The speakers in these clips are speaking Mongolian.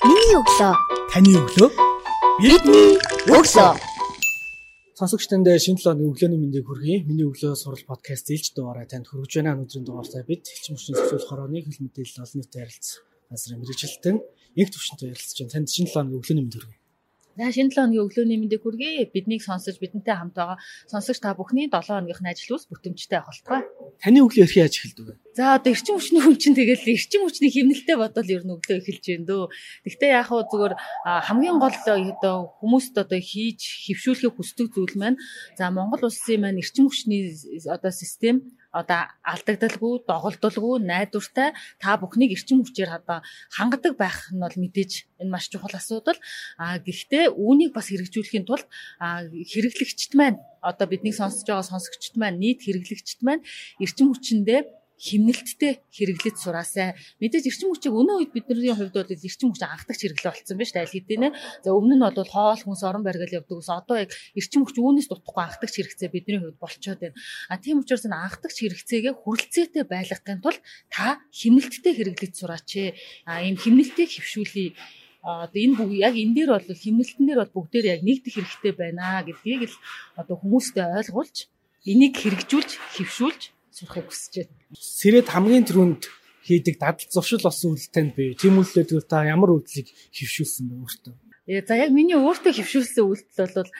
Миний өглөө. Таны өглөө. Бидний өглөө. Сонсогчтонд шинэ 7 оны өглөөний мэндийг хүргэе. Миний өглөө сурал подкаст ээлж дугаараа танд хүргэж байна. Өнөөдрийн дугаартай бид элчин хүчний зөвшөөрөл хорооны хөл мэдээлэл олон нийтэд харилцах газрын мэрэгчлэлтэн яг төвшөнтэй ярилцж байна. Танд шинэ 7 оны өглөөний мэнд хүргэе. За шинэ 7 өдрийн өглөөний мэндийг хүргэе. Биднийг сонсож бидэнтэй хамт байгаа сонсогч та бүхний 7 хоногийнхны ажил үйлс бүтэмжтэй холтгой. Таны өглөө эрхий яаж эхэлдэг вэ? За одоо эрчим хүчний хүн чинь тэгэл эрчим хүчний хэмнэлтэд бодвол ер нь өглөө эхэлж байна дөө. Гэхдээ яг хөө зүгээр хамгийн гол одоо хүмүүст одоо хийж хөвшүүлэхийг хүсдэг зүйл маань за Монгол улсын маань эрчим хүчний одоо систем одоо алдагдaltaгүй, доголдолгүй, найдвартай та бүхнийг эрчим хүчээр одоо хангадаг байх нь бол мэдээж энэ маш чухал асуудал. А гэхдээ үүнийг бас хэрэгжүүлэхийн тулд хэрэглэгчд маань одоо биднийг сонсож байгаа сонсогчд маань нийт хэрэглэгчд маань эрчим хүчиндээ химнэлттэй хэрэглэж сураасай. Мэдээж эрчим хүчийг өнөө үед бидний хувьд бол эрчим хүч анхдагч хэрэглээ болсон шүү дээ аль хэдийнэ. За өмнө нь бол хоол хүнс орон баргал явдаг ус одоо яг эрчим хүч үүнээс дутхгүй анхдагч хэрэгцээ бидний хувьд болцоод байна. А тийм учраас энэ анхдагч хэрэгцээгээ хүрэлцээтэй байлгахын тулд та химнэлттэй хэрэглэж сураач. А ийм химнэлтийг хөвшүүлээ одоо энэ бүх яг энэ дээр бол химнэлтэн дээр бол бүгдээр яг нэгдэх хэрэгтэй байна гэдгийг л одоо хүмүүстээ ойлгуулж энийг хэрэгжүүлж хөвшүүлж сурахыг хүсэж байна. Сэрэд хамгийн түрүүнд хийдэг дадал зуршил болсон үйлдэл танд бий. Тийм үйлдэлүүд та ямар үйлдэлийг хөвшүүлсэн бэ өөртөө? Яа за яг миний өөртөө хөвшүүлсэн үйлдэл бол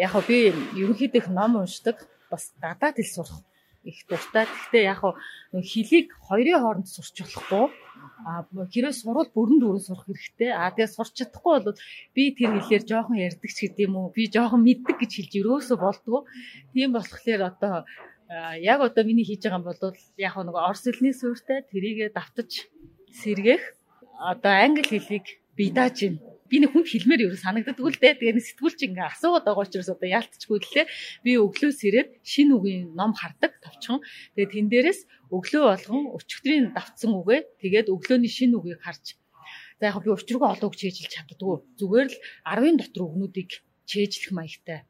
яг хөө би ерөнхийдөө их ном уншдаг бас гадаад хэл сурах их дуртай. Гэхдээ яг хөө хөлийг хоёрын хооронд сурч болохгүй. А хэрвээ сурвал бүрэн дүүрэн сурах хэрэгтэй. А тэгээ сурч чадахгүй бол би тэр хэлээр жоохон ярьдаг ч гэдэм үү. Би жоохон мэддэг гэж хэлж өрөөсө болдгоо. Тийм болохоор одоо яг одоо миний хийж байгаа бол яг нэг орс хэлний суурьтай тэрийгэ давтаж сэргэх одоо англи хэлийг бидааж юм. Би нэг хүн хэлмээр юу санагддаггүй л дээ. Тэгээ сэтгүүлч ингээ асуугаад байгаа учраас одоо яалтчгүй лээ. Би өглөө сэрээд шин үгийн ном хардаг товчхон. Тэгээ тэн дээрээс өглөө болгон өчигдрийн давтсан үгээ тэгээд өглөөний шин үгийг харж за яг би учиргүй олон үг чийжилж чаддгүй. Зүгээр л 10-ын дотор үгнүүдийг чийжлэх маягтай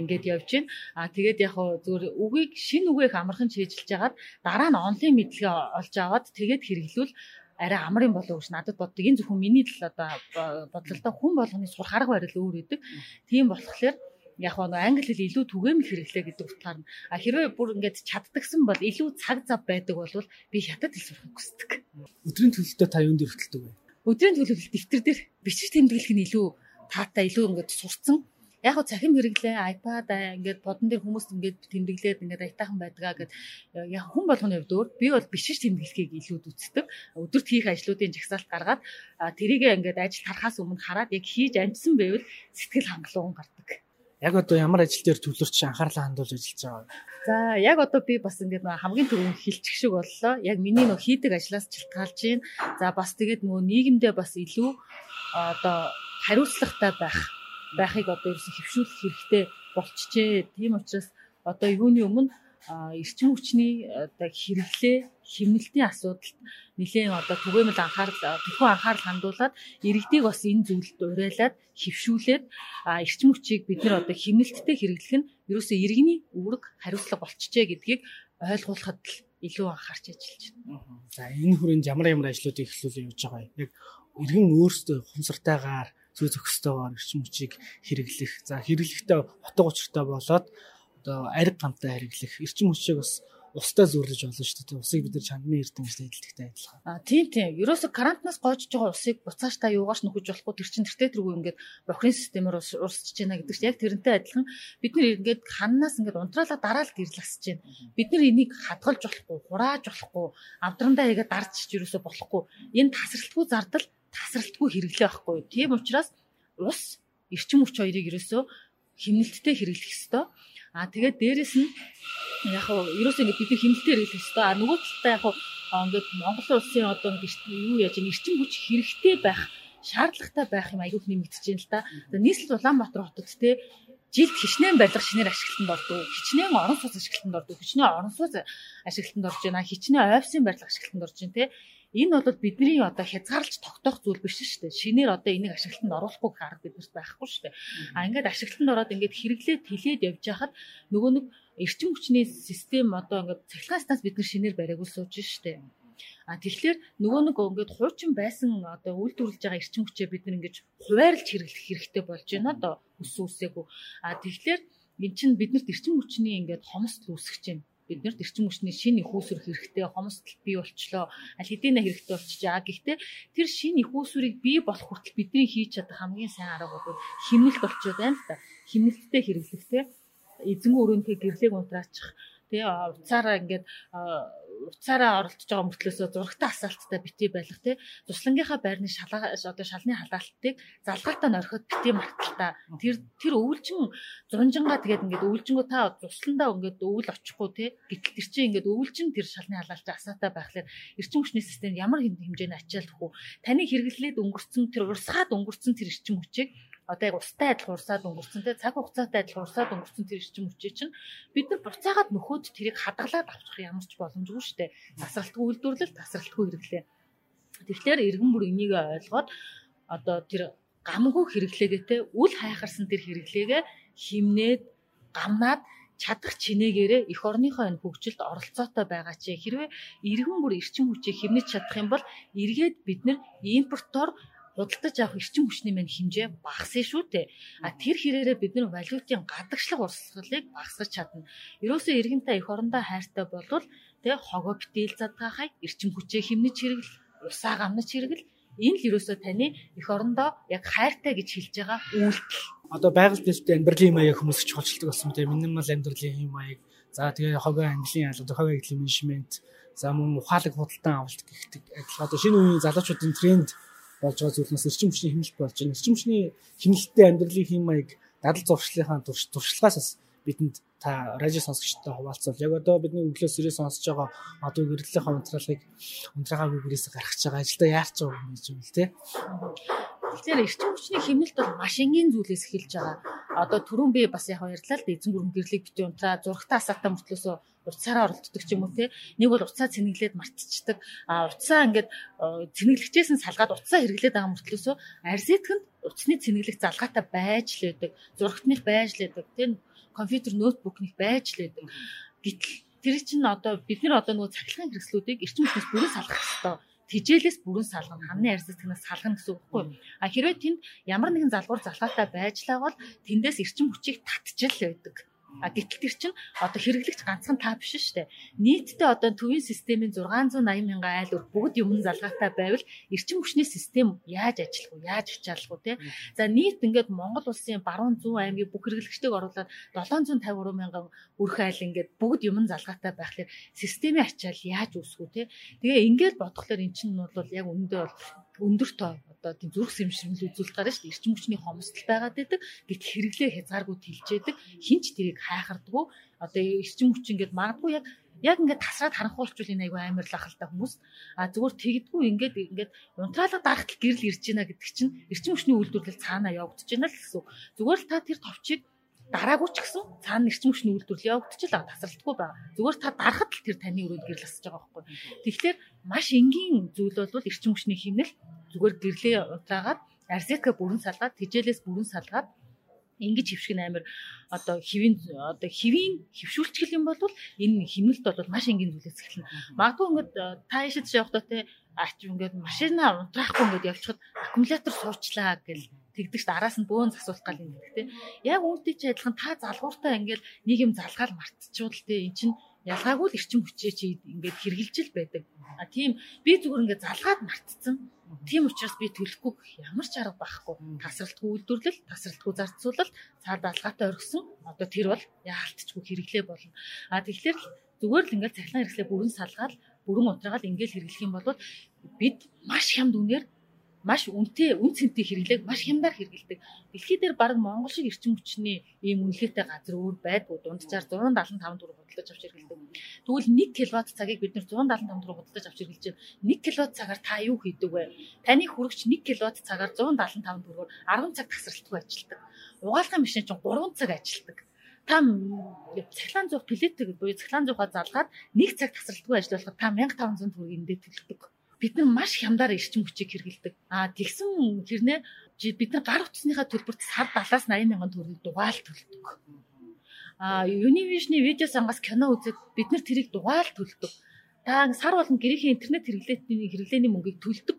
ингээд явж байна. А тэгээд яг зүгээр үгийг шин үгийг амархан чийжилж хагаад дараа нь онлайн мэдлэгээ олж аваад тэгээд хэрэглүүл арай амрын болов гэж надад боддог. Энэ зөвхөн миний л одоо бодлолтой хүн болгоны сурах арга барил өөр өгдөг. Тийм болохоор яг нь англи хэл илүү түгээмэл хэрэглээ гэдэг утгаар нь а хэрвээ бүр ингээд чаддагсан бол илүү цаг зав байдаг бол би хятад хэл сурахыг хүсдэг. Өдрийн төлөлтөд та юунд өртөлдөг вэ? Өдрийн төлөвлөлт дэвтэр дээр бичиж тэмдэглэх нь илүү таатай илүү ингээд сурцсан яг хөө цахим хэрэглээ iPad ингээд бодон дээр хүмүүс ингээд тэмдэглээд ингээд аятайхан байдгаа гэд яг хүн болгоны хувьд өөр би бол бишиж тэмдэглэхийг илүү үздэг. Өдөрт хийх ажлуудын жагсаалт гаргаад тэрийгээ ингээд ажил тарахаас өмнө хараад яг хийж амжсан байвал сэтгэл хангалуун гардаг. Яг одоо ямар ажил дээр төвлөрч анхаарлаа хандуулж ажиллаж байгаа вэ? За яг одоо би бас ингээд хамгийн түрүүнд хилчих шиг боллоо. Яг миний нөх хийдэг ажлаас чилтгаалж байна. За бас тэгээд нөгөө нийгэмдээ бас илүү одоо хариуцлагатай байх байхыг одоо ерөөсө хөвшүүлэх хэрэгтэй болчихжээ. Тийм учраас одоо юуны өмнө эрчим хүчний одоо хэрэглээ хэмнэлтийн асуудалд нэлээд одоо түгээмэл анхаарал тэрхүү анхаарал хандуулад иргэдийг бас энэ зүйлд уриалаад хөвшүүлээд эрчим хүчийг бид нар одоо хэмнэлттэй хэрэглэх нь ерөөсөө иргэний үүрэг хариуцлага болчихжээ гэдгийг ойлгуулахад л илүү анхаарч ажиллаж байна. За энэ хүрээнд ямар ямар ажлуудыг эхлүүлээ явж байгаа юм. Яг иргэн өөрсдөө хумсартайгаар зүй зохистойгоор эрчим хүчийг хэрэглэх. За хэрэглэхдээ утга учиртай болоод одоо ариг гамтай хэрэглэх эрчим хүчийг бас устай зүрлэж болно шүү дээ. Усыг бид нар чандмын эрдэмтэд эдэлдэгтэй адилхан. А тийм тийм. Ерөөсө карантинаас гоожж байгаа усыг буцааш та юугаарч нөхөж болохгүй тэр чин тэртээ тэргүй ингээд бохрын системээр урсчихж байна гэдэг чинь яг тэрнтэй адилхан бид нар ингээд ханнаас ингээд унтраалаа дараалт ирлэгсэж байна. Бид нар энийг хадгалж болохгүй, хурааж болохгүй, авдрандаа игээ дарж ерөөсө болохгүй. Энэ тасралтгүй зардал тасралтгүй хэрэглээ байхгүй. Тийм учраас ус эрчим хүч хоёрыг ерөөсөө хэмнэлттэй хэрэглэх ёстой. А тэгээд дээрэс нь яг хөө ерөөсөө ингэ бид хэмнэлттэй хэрэглэх ёстой. А нөгөө талдаа яг хөө ингээд Монгол улсын одоо юу яаж эрчим хүч хэрэгтэй байх шаардлагатай байх юм аягүй нэмэгдэж байна л да. Нийслэл Улаанбаатар хотод те жилд хичнээн барилга шинээр ашиглалтанд ордог. Хичнээн орон сууц ашиглалтанд ордог. Хичнээн орон сууц ашиглалтанд орж байна. Хичнээн ойвсын барилга ашиглалтанд орж байна те. Энэ бол бидний одоо хязгаарлаж тогтоох зүйл биш шүү дээ. Шинээр одоо энийг ашиглалтанд оруулахгүй гэх арга биднэрт байхгүй шүү дээ. А ингээд ашиглалтанд ороод ингээд хэрэглээд тэлээд явж хахад нөгөө нэг эрчим хүчний систем одоо ингээд цахилгааснаас бид нар шинээр бариагуул сууж шүү дээ. А тэгэхээр нөгөө нэг ингээд хуучин байсан одоо үйлдвэрлэж байгаа эрчим хүчээ бид нэг ингэж хуваарлж хэрэглэх хэрэгтэй болж байна одоо өссөн үсээгүй. А тэгэхээр эн чинь биднэрт эрчим хүчний ингээд хомсдол үүсгэж байна биднэрт эрчим хүчний шинэ их үүсвэр хэрэгтэй хомсдол бий болчлоо. Аль хэдийнэ хэрэгтэй болчихжээ. Гэхдээ тэр шинэ их үүсвэрийг бий болох хүртэл бидний хийж чадах хамгийн сайн арга бол химнэлт болчиход байна л да. Химнэлттэй хэрэглэхтэй эзэн өрөөнтэй гэрлэг унтраачих тэгээ уцаараа ингээд уцаараа оролдож байгаа мөртлөөсөө зурагтай асаалттай бити байлах тий туслангийнхаа байрны шалгаа одоо шалны халаалтыг залгаатаа норхоод бити марталтаа тэр тэр өвлжин зунжингаа тэгээд ингээд өвлжингөө та тусландаа ингээд өвөл очихгүй тий гэтэл тэр чинь ингээд өвлжин тэр шалны халаалт асаатай байхлаар эрчим хүчний системд ямар хэмжээний ачаалдах уу таны хэрэглээд өнгөрцөн тэр урсгаад өнгөрцөн тэр эрчим хүчийг одоо яг устай адилхан урсаад өнгөрцөн те цаг хугацаатай адилхан урсаад өнгөрцөн тэр эрчим хүчээ чинь бид нар буцаагаад нөхөд тэрийг хадгалаад авчих ямар ч боломжгүй шүү дээ. Тасралтгүй үйлдвэрлэл, тасралтгүй хэрэглээ. Тэгэхээр иргэн бүр энийг ойлгоод одоо тэр гамгүй хэрэглээгээ те үл хайхарсан тэр хэрэглээгээ химнээд гамнаад чадах чинээгээрээ эх орныхоо энэ хөгжилд оролцоотой байгаа чи хэрвээ иргэн бүр эрчим хүчийг хэмнэж чадах юм бол эргээд бид нар импортоор худалдаж авах эрчим хүчний мань хэмжээ багасна шүү дээ. А тэр хэрээрээ бид нар валютын гадагшлаг урсгалыг багасгаж чадна. Ерөөсөө иргэнтэй эх орондоо хайртай болвол тэг хогоо битэл задгаахай эрчим хүчээ хэмнэж хэрэгэл, усаа гамнаж хэрэгэл энэ л ерөөсөө таны эх орондоо яг хайртай гэж хэлж байгаа үйлдэл. Одоо байгаль дэвтэ амьдралын маяг хүмүүс ч холцдог болсон тийм минимал амьдралын маяг. За тэгээ хогоо английн алга, хогоо эдлийн менежмент, за мөн ухаалаг худалдан авалт гэх адилхан одоо шинэ үеийн залуучуудын тренд болж байгаа зүйлнээс эрчим хүчний хэмнэлт болж байна. Эрчим хүчний хэмнэлттэй амьдралын хэм маяг дадал зуршлынхаа туршлагаас бас бидэнд та радио сонсогчтой хуваалцвал яг одоо бидний өглөөс ирээ сонсож байгаа одоо гэрлэлийнхаа унтраалгыг унтраагаа гүгрээс гаргаж байгаа ажилдаа яарч байгаа юм гэж юм л тий. Тэгэхээр эрчим хүчний хэмнэлт бол маш энгийн зүйлээс эхэлж байгаа. Одоо түрүүн би бас яг ярьлаа л да эзэн гүрэн гэрлийг бити унтраа зургатаа асаатаа мөртлөөсөө уцаараа оролддог ч юм уу те. Нэг бол уцаа цэнэглээд мартчихдаг. А уцаа ингээд цэнэглэгчээс нь салгаад уцаа хэрэглээд байгаа мөртлөөсөө арзэтгэнд уцны цэнэглэх залгаатай байж л байдаг. Зурагтных байж л байдаг. Те компьютер ноутбукных байж л байдаг. Гэтэл тэр чинь одоо бид нар одоо нөгөө цахилгаан хэрэгслүүдийг эрчим хүчнээс бүрэн салгах хэрэгтэй тижээлээс бүрэн салгана хамны арьслагнаас салгана гэсэн үг байхгүй? А хэрвээ тэнд ямар нэгэн залгуур залгаатай байжлаа бол тэндээс эрчим хүчийг татчих л байдаг. А гэтэл тэр чинь одоо хэрэглэгч ганцхан та биш шүү дээ. Нийтдээ одоо төвийн системийн 680 мянган айл өр бүгд юм залгаатай байвал эрчим хүчний систем яаж ажиллах вэ? Яаж ачаалах вэ? За нийт ингээд Монгол улсын баруун зүүн аймгийн бүх хэрэглэгчтэйг оруулаад 753 мянган өрх айл ингээд бүгд юм залгаатай байхлаар системийн ачаал яаж үүсэх вэ? Тэгээ ингээд бодглохлоор эн чинь бол яг өндөө бол өндөр тоо одоо тийм зүрх сэмшрэмл үзүүлэх гараа шүү дээ. Эрчим хүчний хомсдол байгаад байдаг. Гэт хэрэглээ хязгааргүй тэлжээдэг. Хинч тэрийг хайхардгүй. Одоо эрчим хүч ингээд магадгүй яг яг ингээд тасраад харанхуулчвал энэ айгүй амар лахалтай хүмүүс а зүгээр тэгдэггүй ингээд ингээд унтраалга дарахтал гэрэл ирж байна гэдэг чинь эрчим хүчний үйлдвэрлэл цаанаа явагдаж байна л гэсэн. Зүгээр л та тэр товчийг дараагүй ч гэсэн цаана эрчим хүчний үйлдвэрлэл явагдчихлаа тасралтгүй байгаа. Зүгээр та дарахад л тэр таны өрөөнд гэрэл асаж байгаа байхгүй. Тэгэхээр маш энгийн зүйл бол эрчим хүчний хэмнэл зүгээр гэрлээ утраагаад арзетка бүрэн салгаад тижээлээс бүрэн салгаад ингэж хөвшгэн амир одоо хэвийн одоо хэвийн хөвшүүлчих юм бол энэ химнэлт бол маш энгийн зүйлээс эхэлнэ. Магадгүй ингээд та яшид явахдаа те ач ингээд машина унтраахгүй ингээд явчихад аккумулятор суучлаа гэл тэгдэгч араас нь бөөн засуулах гал юм гэдэг те. Яг үүнтэй чи адилхан та залгууртаа ингээд нэг юм залгаал мартчихвол те эн чинь ялгаагүй л эрчим хүчээ чи ингээд хэрглэж л байдаг. А тийм би зүгээр ингээд залгаад мартцсан. Тийм учраас би төлөхгүй ямар ч арга байхгүй. Тасралтгүй үйлдвэрлэл, тасралтгүй зарцуулалт, цаад алгаатай оргисон. Одоо тэр бол яалтчгүй хэрэглээ болно. А тэгэхээр зүгээр л ингээд цахилгаан хэрэгслээ бүрэн салгаад бүрэн утраагаад ингээд хэрэглэх юм бол бид маш хямд үнээр маш үнэтэй үн цэнтэй хэрэглээг маш хямдар хэрэгэлдэг. Дэлхий дээр баг Монгол шиг эрчим хүчний ийм үнэлгээтэй газар өөр байдгүй дунджаар 175 төгрөг худалдаж авч хэрэгэлдэг. Тэгвэл 1 кВт цагийг бид нэр 175 төгрөг худалдаж авч хэрэглэж байна. 1 кВт цагаар та юу хийдэг вэ? Таны хүрэгч 1 кВт цагаар 175 төгрөгөөр 10 цаг тасралтгүй ажилладаг. Угаалгын машин чинь 3 цаг ажилладаг та цахилгаан зуух плетик буюу цахилгаан зуухаа залгаад нэг цаг тасралтгүй ажиллуулахад та 1500 төгрөг эндээ төлдөг бид нар маш хямдаар эрчим хүчийг хэрэгэлдэг. Аа тэгсэн хэрнээ бид нар гар утасныхаа төлбөрт сар 70-аас 80 мянган төгрөгийг дугаал төлдөг. Аа Univision-ы видео сангаас кино үзээд бид нар тэрийг дугаал төлдөг. Та сар болгон гэрийнхээ интернет хэрэглээний хэрэглээний мөнгийг төлдөг.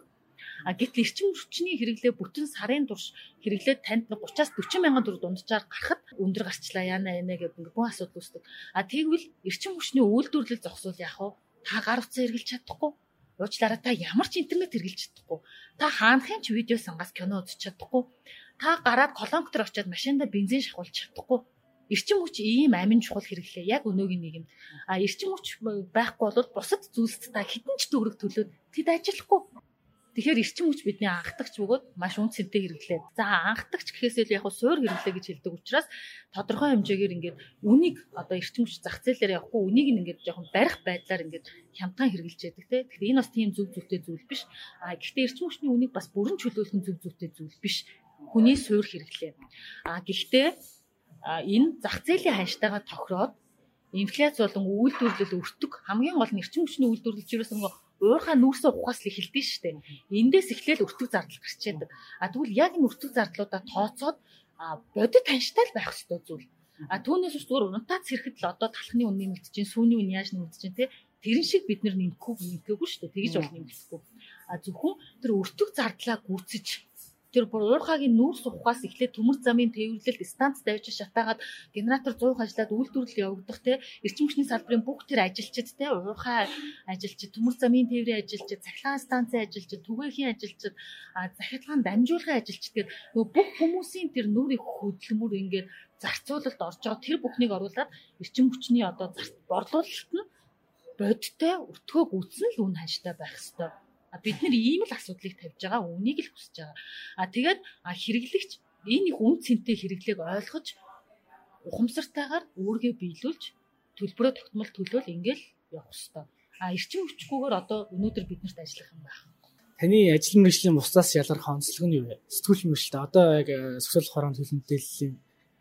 А гэтэл эрчим хүчний хэрэглээ бүтэн сарын турш хэрэглээд танд 30-аас 40 мянган төгрөг дунджаар гарахад өндөр гарчлаа яана яана гэдэг ингээ бүх асуудал үүсдэг. А тэгвэл эрчим хүчний үйлдвэрлэл зогсвол яах вэ? Та гар утсаа эргэлж чадахгүй. Уучлаарай та ямар ч интернет хэрэглэж чадахгүй. Та хаанхын ч видео сангаас кино үзэж чадахгүй. Та гараад колонктор очиод машинда бензин шахуулж чадахгүй эрчим хүч ийм амин чухал хэрэглээ яг өнөөгийн нийгэмд. А эрчим хүч байхгүй бол бусад зүйлс та хідэн ч төгрөг төлөөд тэд ажиллахгүй. Тэгэхээр эрчим хүч бидний анхдагч бөгөөд маш үнцэнтэй хэрэглээ. За анхдагч гэхээс илүү яг суур хэрэглээ гэж хэлдэг учраас тодорхой хэмжээгээр ингээд үнийг одоо эрчим хүч зах зээлээр явахгүй үнийг ингээд жоохон барих байдлаар ингээд хямдхан хэрэгжилж яадаг те. Тэгэхээр энэ бас тийм зөв зөвтэй зүйл биш. А гэхдээ эрчим хүчний үнийг бас бүрэн чөлөөлөх нь зөв зөвтэй зүйл биш. Хүний суур хэрэглээ. А гэхдээ энэ зах зээлийн ханштайгаа тохироод инфляц болон үйлдвэрлэл өртөг хамгийн гол нь эрчим хүчний үйлдвэрлэлч ерөөс нөгөө уурхаа нүүрсээ ухаас л эхэлдэг шүү дээ. Эндээс эхлээл өртөг зардал гарч яадаг. А тэгвэл яг энэ өртөг зардлуудаа тооцоод бодит ханштай л байх ёстой зүйл. А түүнээс ч зүгээр унтаад сэрэхэд л одоо талхны үн нэмэгдэж чинь, сүүний үн яаж нэмэгдэж чинь те тэрэн шиг бид нар нэмэхгүй нэмэхгүй шүү дээ. Тэгэж бол нэмэхгүй. А зөвхөн тэр өртөг зардлаа гүйцэж тэр уурхагийн нүүрс ухаас эхлээд төмөр замын тээвэрлэлд станц давж шатаагаад генератор 100 ажиллаад үйлдвэрлэл явагдах те эрчим хүчний салбарын бүх тэр ажилчид те уурхай ажилчид төмөр замын тээврийн ажилчид цахилгаан станцын ажилчид түгээхийн ажилчид захидлагын дамжуулгын ажилчид гэдэг нөгөө бүх хүмүүсийн тэр нүрийн хөдөлмөр ингээд зарцуулалт орж байгаа. Тэр бүхнийг оруулаад эрчим хүчний одоо борлуулалт нь бодтой өртгөө гүйцэн л үн ханштай байх ёстой бид нар ийм л асуудлыг тавьж байгаа үнийг л хүсэж байгаа. А тэгээд хэрэглэгч энэ их үн цэнтэй хэрэглээг ойлгож ухамсартайгаар өөргөө биелүүлж төлбөрөө тогтмол төлөөл ингээл явах хэрэгтэй. А эрчим хүчгүйгээр одоо өнөөдөр биднэрт ажиллах юм байна. Таны ажил мэргэжлийн бусдаас ялгарх онцлог нь юу вэ? Сэтгүүл мэргэжлээ. Одоо яг сексуал хорон төлөв мэдээллийн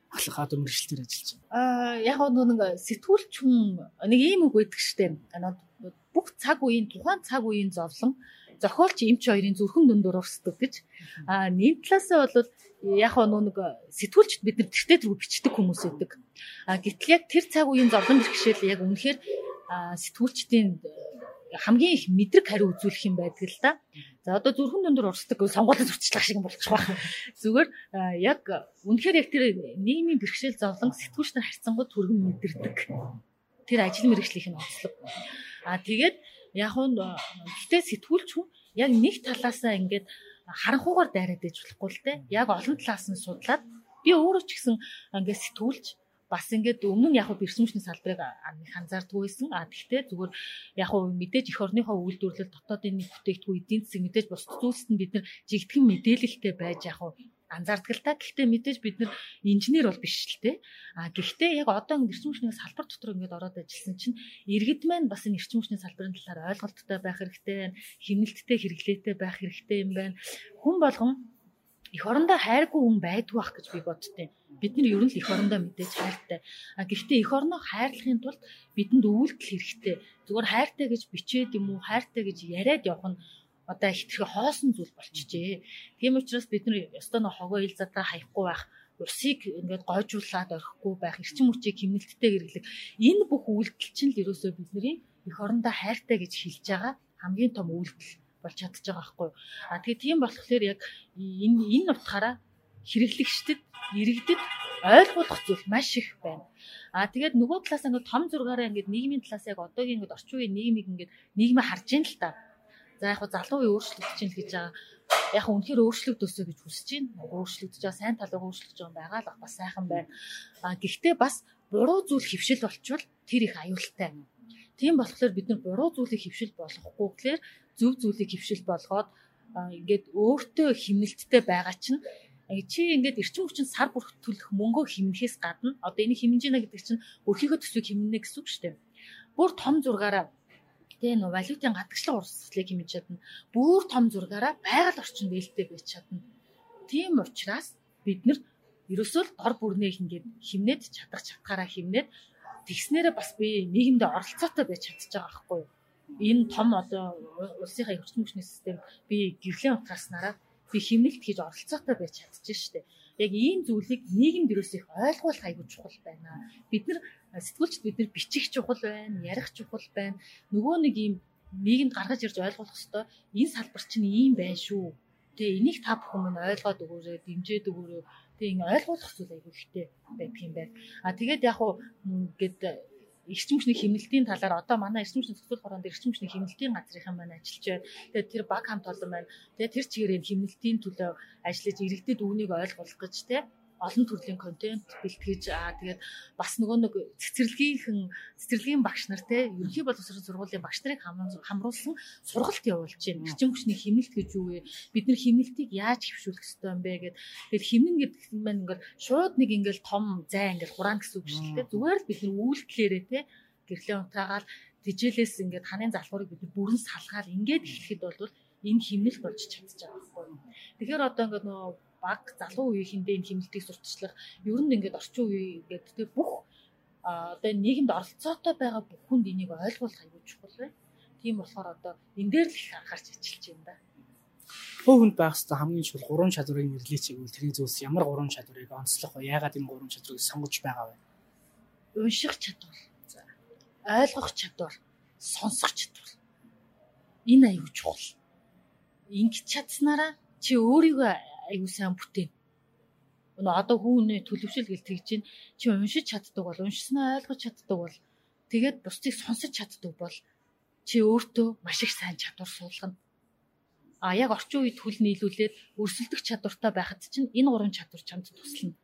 ахлах одоо мэргэжилтээр ажиллаж байна. Аа яг нэг сэтгүүлч хүн нэг ийм үг байдаг штеп. Бүх цаг үеийн тухайн цаг үеийн зовлон зохиолч эмч хоёрын зүрхэн дүндуур урсдаг гэж. А нэг талаасаа бол яг хоо нэг сэтгүүлчд бид нар тэртээ тэргүй бичдэг хүмүүс байдаг. А гэтэл яг тэр цаг үеийн зовлон бэрхшээл яг үнэхээр сэтгүүлчдийн хамгийн их мэдрэг хариу үзүүлэх юм байдаг л да. За одоо зүрхэн дүндуур урсдаг сонгуульд зурчлах шиг болчих واخ. Зүгээр яг үнэхээр яг тэр нийгмийн бэрхшээл зовлон сэтгүүлч нар харьцангуй түргэн мэдэрдэг. Тэр ажил мэргэжлийнх нь онцлог. А тэгээд яг нь гэтээ сэтгүүлч хүн яг нэг талаасаа ингээд харанхуугаар дайраад ээж болохгүй л дээ. Яг олон талаас нь судлаад би өөрөө ч гэсэн ингээд сэтгүүлч бас ингээд өмнө нь яг хөө бэрсэмжний салбарыг анзаардгүй байсан. А тэгтээ зүгээр яг хөө мэдээж эх орныхоо үйлдвэрлэл дотоодын нэг бүтээгдэхүүн эдийн засаг мэдээж бус зүйлсэд нь бид нар жигтгэн мэдээлэлтэй байж яг хөө анзаардаг л та. Гэхдээ мэдээж бид нар инженер бол биш л те. А гэхдээ яг одоо ингэ эрчим хүчний салбар дотор ингээд ороод ажилласан чинь иргэд маань бас энэ эрчим хүчний салбарын талаар ойлголттой байх хэрэгтэй, хэмнэлттэй хэрэглээтэй байх хэрэгтэй юм байна. Хүн болгон эх орондоо хайргүй хүн байдгүй байх гэж би боддتي. Бид нар ер нь л эх орондоо мэдээж хайртай. А гэхдээ эх орноо хайрлахын тулд бидэнд өвөлдөл хэрэгтэй. Зүгээр хайртай гэж бичээд юм уу, хайртай гэж яриад явах нь одоо хитрхи хоосон зүйл болчихжээ. Тийм учраас бид нар ёстой нэг хогоо ил задраа хаяхгүй байх усыг ингээд гойжуулаад орхихгүй байх, эрчим хүчийг хэмнэлттэй хэрэглэх энэ бүх үйлдэл чинь л ерөөсөө бидний эх орондоо хайртай гэж хэлж байгаа хамгийн том үйлдэл болж чадчих байгаа байхгүй. А тэгээ тийм болохоор яг энэ энэ утгаараа хэрэглэгчдэд, иргэдэд ойлгуулах зүйл маш их байна. А тэгээд нөгөө талаас ингээд том зургаараа ингээд нийгмийн талаас яг одоогийн ингээд орчин үеийн нийгмийг ингээд нийгмээ харж ийн л та. За яг залуу үе өөрчлөгдөж чинь гэж байгаа. Яг үнэхээр өөрчлөгдөөсөө гэж хүсэж байна. Өөрчлөгдөж байгаа сайн талаа өөрчлөгдөж байгаа байгаа л бас сайхан байна. А гэхдээ бас буруу зүйл хөвшил болчвол тэр их аюултай. Тийм болохоор бид нар буруу зүйлийг хөвшил болгохгүй гэхээр зөв зүйлийг хөвшил болгоод ингээд өөртөө химнэлттэй байгаа чинь чи ингээд эрчим хүчин сар бүрх төлөх мөнгөө хэмнэхээс гадна одоо энэ хэмжээнэ гэдэг чинь өөрхийгөө төсвийг хэмнэнэ гэсэн үг шүү дээ. Бүр том зургаараа Тэгээ нөө валютын гадагшлаг урсгалыг хэмжиж чадна. Бүр том зургаараа байгаль орчинд ээлтэй байж чадна. Тийм учраас бид нар ерөөсөө л дор бүрнээ ингээд химнээд чадах чатгаараа химнээд тэгснээрээ бас би нийгэмдээ оролцоотой байж чадчих байгаа байхгүй юу? Энэ том одоо улсынхаа эрчим хүчний систем би гэвлэн утгааснараа би химнэлт хийж оролцоотой байж чадчих штэ. Яг ийм зүйлийг нийгэмд юус их ойлгуулах аягүй чухал байна. Бид нар сэтгүүлчд бид нар бичих чухал байна, ярих чухал байна. Нөгөө нэг ийм нийгэмд гаргаж ирж ойлгуулах хэвээр энэ салбар чинь ийм байна шүү. Тэгээ энийг та бүхэн минь ойлгоод өгөөрэй, дэмжиж өгөөрэй. Тэгээ ингэ ойлгуулах зүйл аягүй ихтэй байдаг юм байна. А тэгээд яг уу гээд эрчим хүчний хэмнэлтийн талаар одоо манай эрчим хүчний зөвлөл хороонд эрчим хүчний хэмнэлтийн газрынхан маань ажиллаж байна. Тэгээд тэр баг хамт олон байна. Тэгээд тэр чигээр хэмнэлтийн төлөө ажиллаж иргэдэд үүнийг ойлгуулах гэж те олон төрлийн контент бэлтгэж аа тэгээд бас нөгөө нэг цэцэрлэгийнхэн цэцэрлэгийн багш нар те ерөнхий боловсрол сургуулийн багш нарыг хамруулсан сургалт явуулж байна. Эрчим хүчний химнэлт гэж юу вэ? Бид нар химнэлтийг яаж хөвшүүлэх ёстой юм бэ гэд тэгээд химнэн гэдэг нь маань ингээд шууд нэг ингээд том зай ингээд хураан гэсэн үг шүү дээ. Зүгээр л бид нар үйлдэлээрээ те гэрлээ унтраагаал тижээлээс ингээд ханын залхуурыг бид бүрэн салгаал ингээд эхлэхэд бол энэ химнэл болж чадчих байгаа байхгүй. Тэгэхээр одоо ингээд нөгөө баг залуу үеийнхэндээ энэ хэмнэлтийг сурталчлах ер нь ингээд орчин үе гэдэг тэг бүх одоо нийгэмд оролцоотой байгаа бүх хүнд энийг ойлгуулах аюул чухал бай. Тийм болохоор одоо энэ дээр л их анхаарч ажиллаж байна да. Бүх хүнд байх хэвээр хамгийн чухал гурван чадварыг нэрлэе чивэл тэрний зүйлс ямар гурван чадварыг онцлох вэ? Яагаад энэ гурван чадварыг сонгож байгаа вэ? Унших чадвар. За. Ойлгох чадвар, сонсох чадвар. Энэ аюул чухал. Ингэж чадсанараа чи өөрийгөө аюу сайн бүтээн. Өнөө одоо хүүний төлөвшил гэл тэгж чинь чи уншиж чаддаг бол уншснаа ойлгож чаддаг бол тэгээд бусдыг сонсож чаддаг бол чи өөртөө маш их сайн чадвар суулгана. А яг орчин үед хүл нийлүүлээд өрсөлдөх чадвартай байхад чинь энэ гурван чадвар чамд туслана.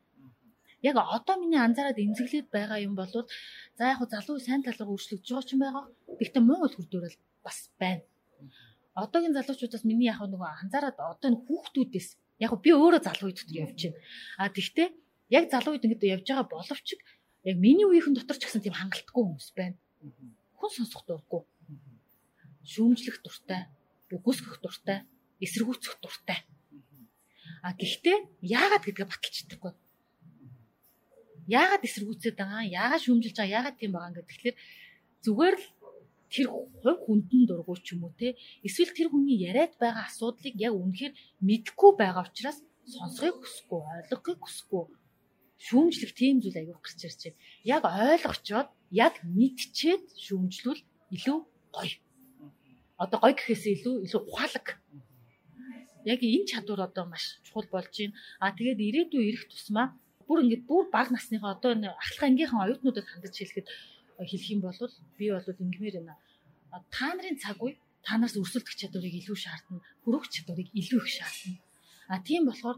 Яг одоо миний анзаараад эмзэглээд байгаа юм бол за яг залуу сайн талаар өөрчлөгдөж байгаа ч юм байгаа. Гэхдээ муу хүрдүүрэл бас байна. Одоогийн залуучуудаас миний яг нөгөө анзаараад одоо энэ хүүхдүүдээс Яг би өөрөө залуу үед дотор явж байна. А тэгвэл яг залуу үед ингээд явж байгаа боловч яг миний үеийнхэн дотор ч гэсэн тийм хангалтгүй хүмүүс байна. Хүн сонсох дурггүй. Шүүмжлэх дуртай, гүсгэх дуртай, эсэргүүцэх дуртай. А гэхдээ яагаад гэдгээ баталж чадахгүй. Яагаад эсэргүүцээд байгаа, яагаад шүүмжилж байгаа, яагаад тийм байгаа гэдэг. Тэгэхээр зүгээр л тэр хувь хүндэн дургуй ч юм уу те эсвэл тэр хүний яриад байгаа асуудлыг яг үнэхээр мэдэхгүй байгаа учраас сонсохыг хүсэхгүй ойлгохыг хүсэхгүй шүүмжлэх тийм зүйл аягүй гарч ирж байна. Яг ойлгочоод яг мэдчихэд шүүмжлүүл илүү гоё. Одоо гоё гэхээс илүү илүү ухаалаг. Яг энэ чадвар одоо маш чухал болж байна. А тэгээд ирээдүйн ирэх тусмаа бүр ингээд бүр баг насныхаа одоо ахлах ангийнхан оюутнуудад хандаж хэлэхэд хэлэх юм бол би бол ингэмээр байна. Та нарын цаг үе та нараас өрсөлдөх чадварыг илүү шаардна, хөрөх чадварыг илүү их шаардна. А тийм болохоор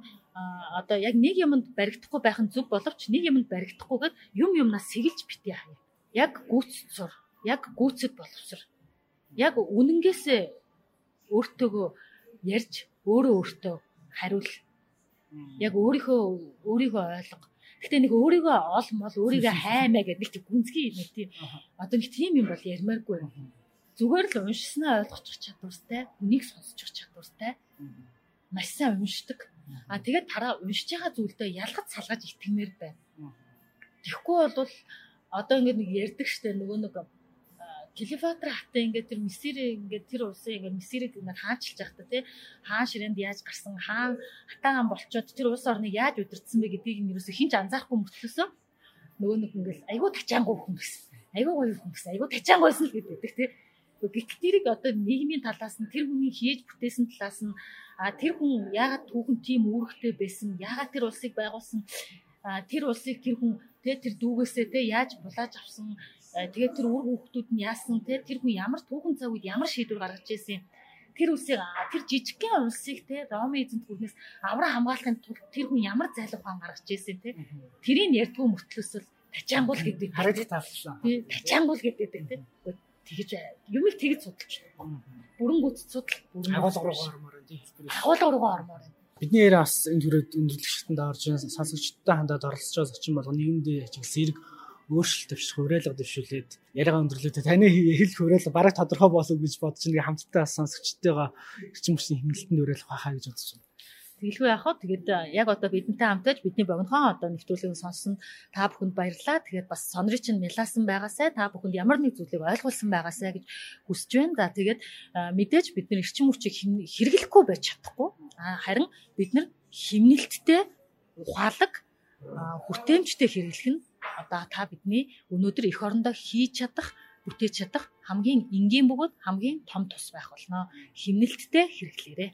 одоо яг нэг юмд баригдахгүй байх нь зөв боловч нэг юмд баригдахгүйгээд юм юмнаас сэгэлж битээ хаяа. Яг гүйцэд сур, яг гүйцэд боловср. Яг үнэнгээсээ өөртөөгөө ярьж өөрөө өөртөө хариул. Яг өөрийнхөө өөрийгөө ойлго Гэтэ нэг өөрийгөө ол мол өөрийгөө хаймаа гэдэг нэг гүнзгий нэг тийм одоо нэг тийм юм бол ярмааргүй. Зүгээр л уншснаа ойлгочих чадвартай, үнийг сонсчих чадвартай. Маш сайн уншдаг. А тэгээд тараа уншиж байгаа зүйлдээ ялгаж салгаж итгэмээр байна. Тэгэхгүй бол одоо ингээд нэг ярддаг штэ нөгөө нэг Клеопатра хатаа ингээд тэр Мессирийг ингээд тэр улсын ингээд Мессирийг ингээд хаанчилж явах та тий хаан ширээнд яаж гарсан? Хаан хатаагаан болчоод тэр улс орныг яаж удирдсан бэ гэдгийг нь юусе хинч анзаарахгүй мөртлөөсөө нөгөө нэг ингээд айгүй тачаангуй хүмүүс айгүй гоё хүмүүс айгүй тачаангуйсэн л гэдэг тий Гэтэл одоо нийгмийн талаас нь тэр хүний хийж бүтээсэн талаас нь а тэр хүн яагаад түүхэн тийм үүрэгтэй байсан? Яагаад тэр улсыг байгуулсан? Тэр улсыг тэр хүн тэ тэр дүүгээсээ тэ яаж булааж авсан тэгээд тэр үр хүүхдүүд нь яасан те? Тэр хүн ямар түүхэн цаг үед ямар шийдвэр гаргаж ирсэн? Тэр үлсийг тэр жижигхэн улсыг те? Роми эзэнт гүрнээс авраа хамгаалахын тулд тэр хүн ямар зайлах ухаан гаргаж ирсэн те? Тэрийг ярьдгүй мөртлөөсөл тачаангуул гэдэг. Харагдаж таалсан. Тий тачаангуул гэдэг те? Тэгэж юм их тэгж судалж бүрэн гүц судал бүрэн агуулга руу ормоор тий агуулга руу ормоор. Бидний яриа бас энэ төрөд өндөрлөгчтөнд орж сонсогчдод хандаад оролцож байгаа зочин болго нийгэмдээ ажигласан зэрэг өөрчлөлт төвших хураалга дэвшүүлээд яриагаа өндөрлөөд таны хэл хураалга бараг тодорхой болов гэж бодож нэг хамтдаа сонсогчтойгоо эрчим хүчний хэмнэлтэнд уриалах байхаа гэж бодож байна. Тэгэлгүй яах вэ? Тэгээд яг одоо бидэнтэй хамтаж бидний богинохон одоо нэвтрүүлгийг сонсон та бүхэнд баярлалаа. Тэгээд бас сонрыг чинь мэлаасан байгаасай та бүхэнд ямар нэг зүйлийг ойлгуулсан байгаасай гэж хүсэж байна. За тэгээд мэдээж бид нар эрчим хүчийг хэрэглэхгүй байж чадахгүй. Харин бид нар химнэлттэй ухаалаг хүртээмжтэй хэрэглэх нь одоо та бидний өнөөдөр эх орондоо хийж чадах бүтээж чадах хамгийн энгийн бөгөөд хамгийн том тус байх болно. Химнэлттэй хэрэглээрээ.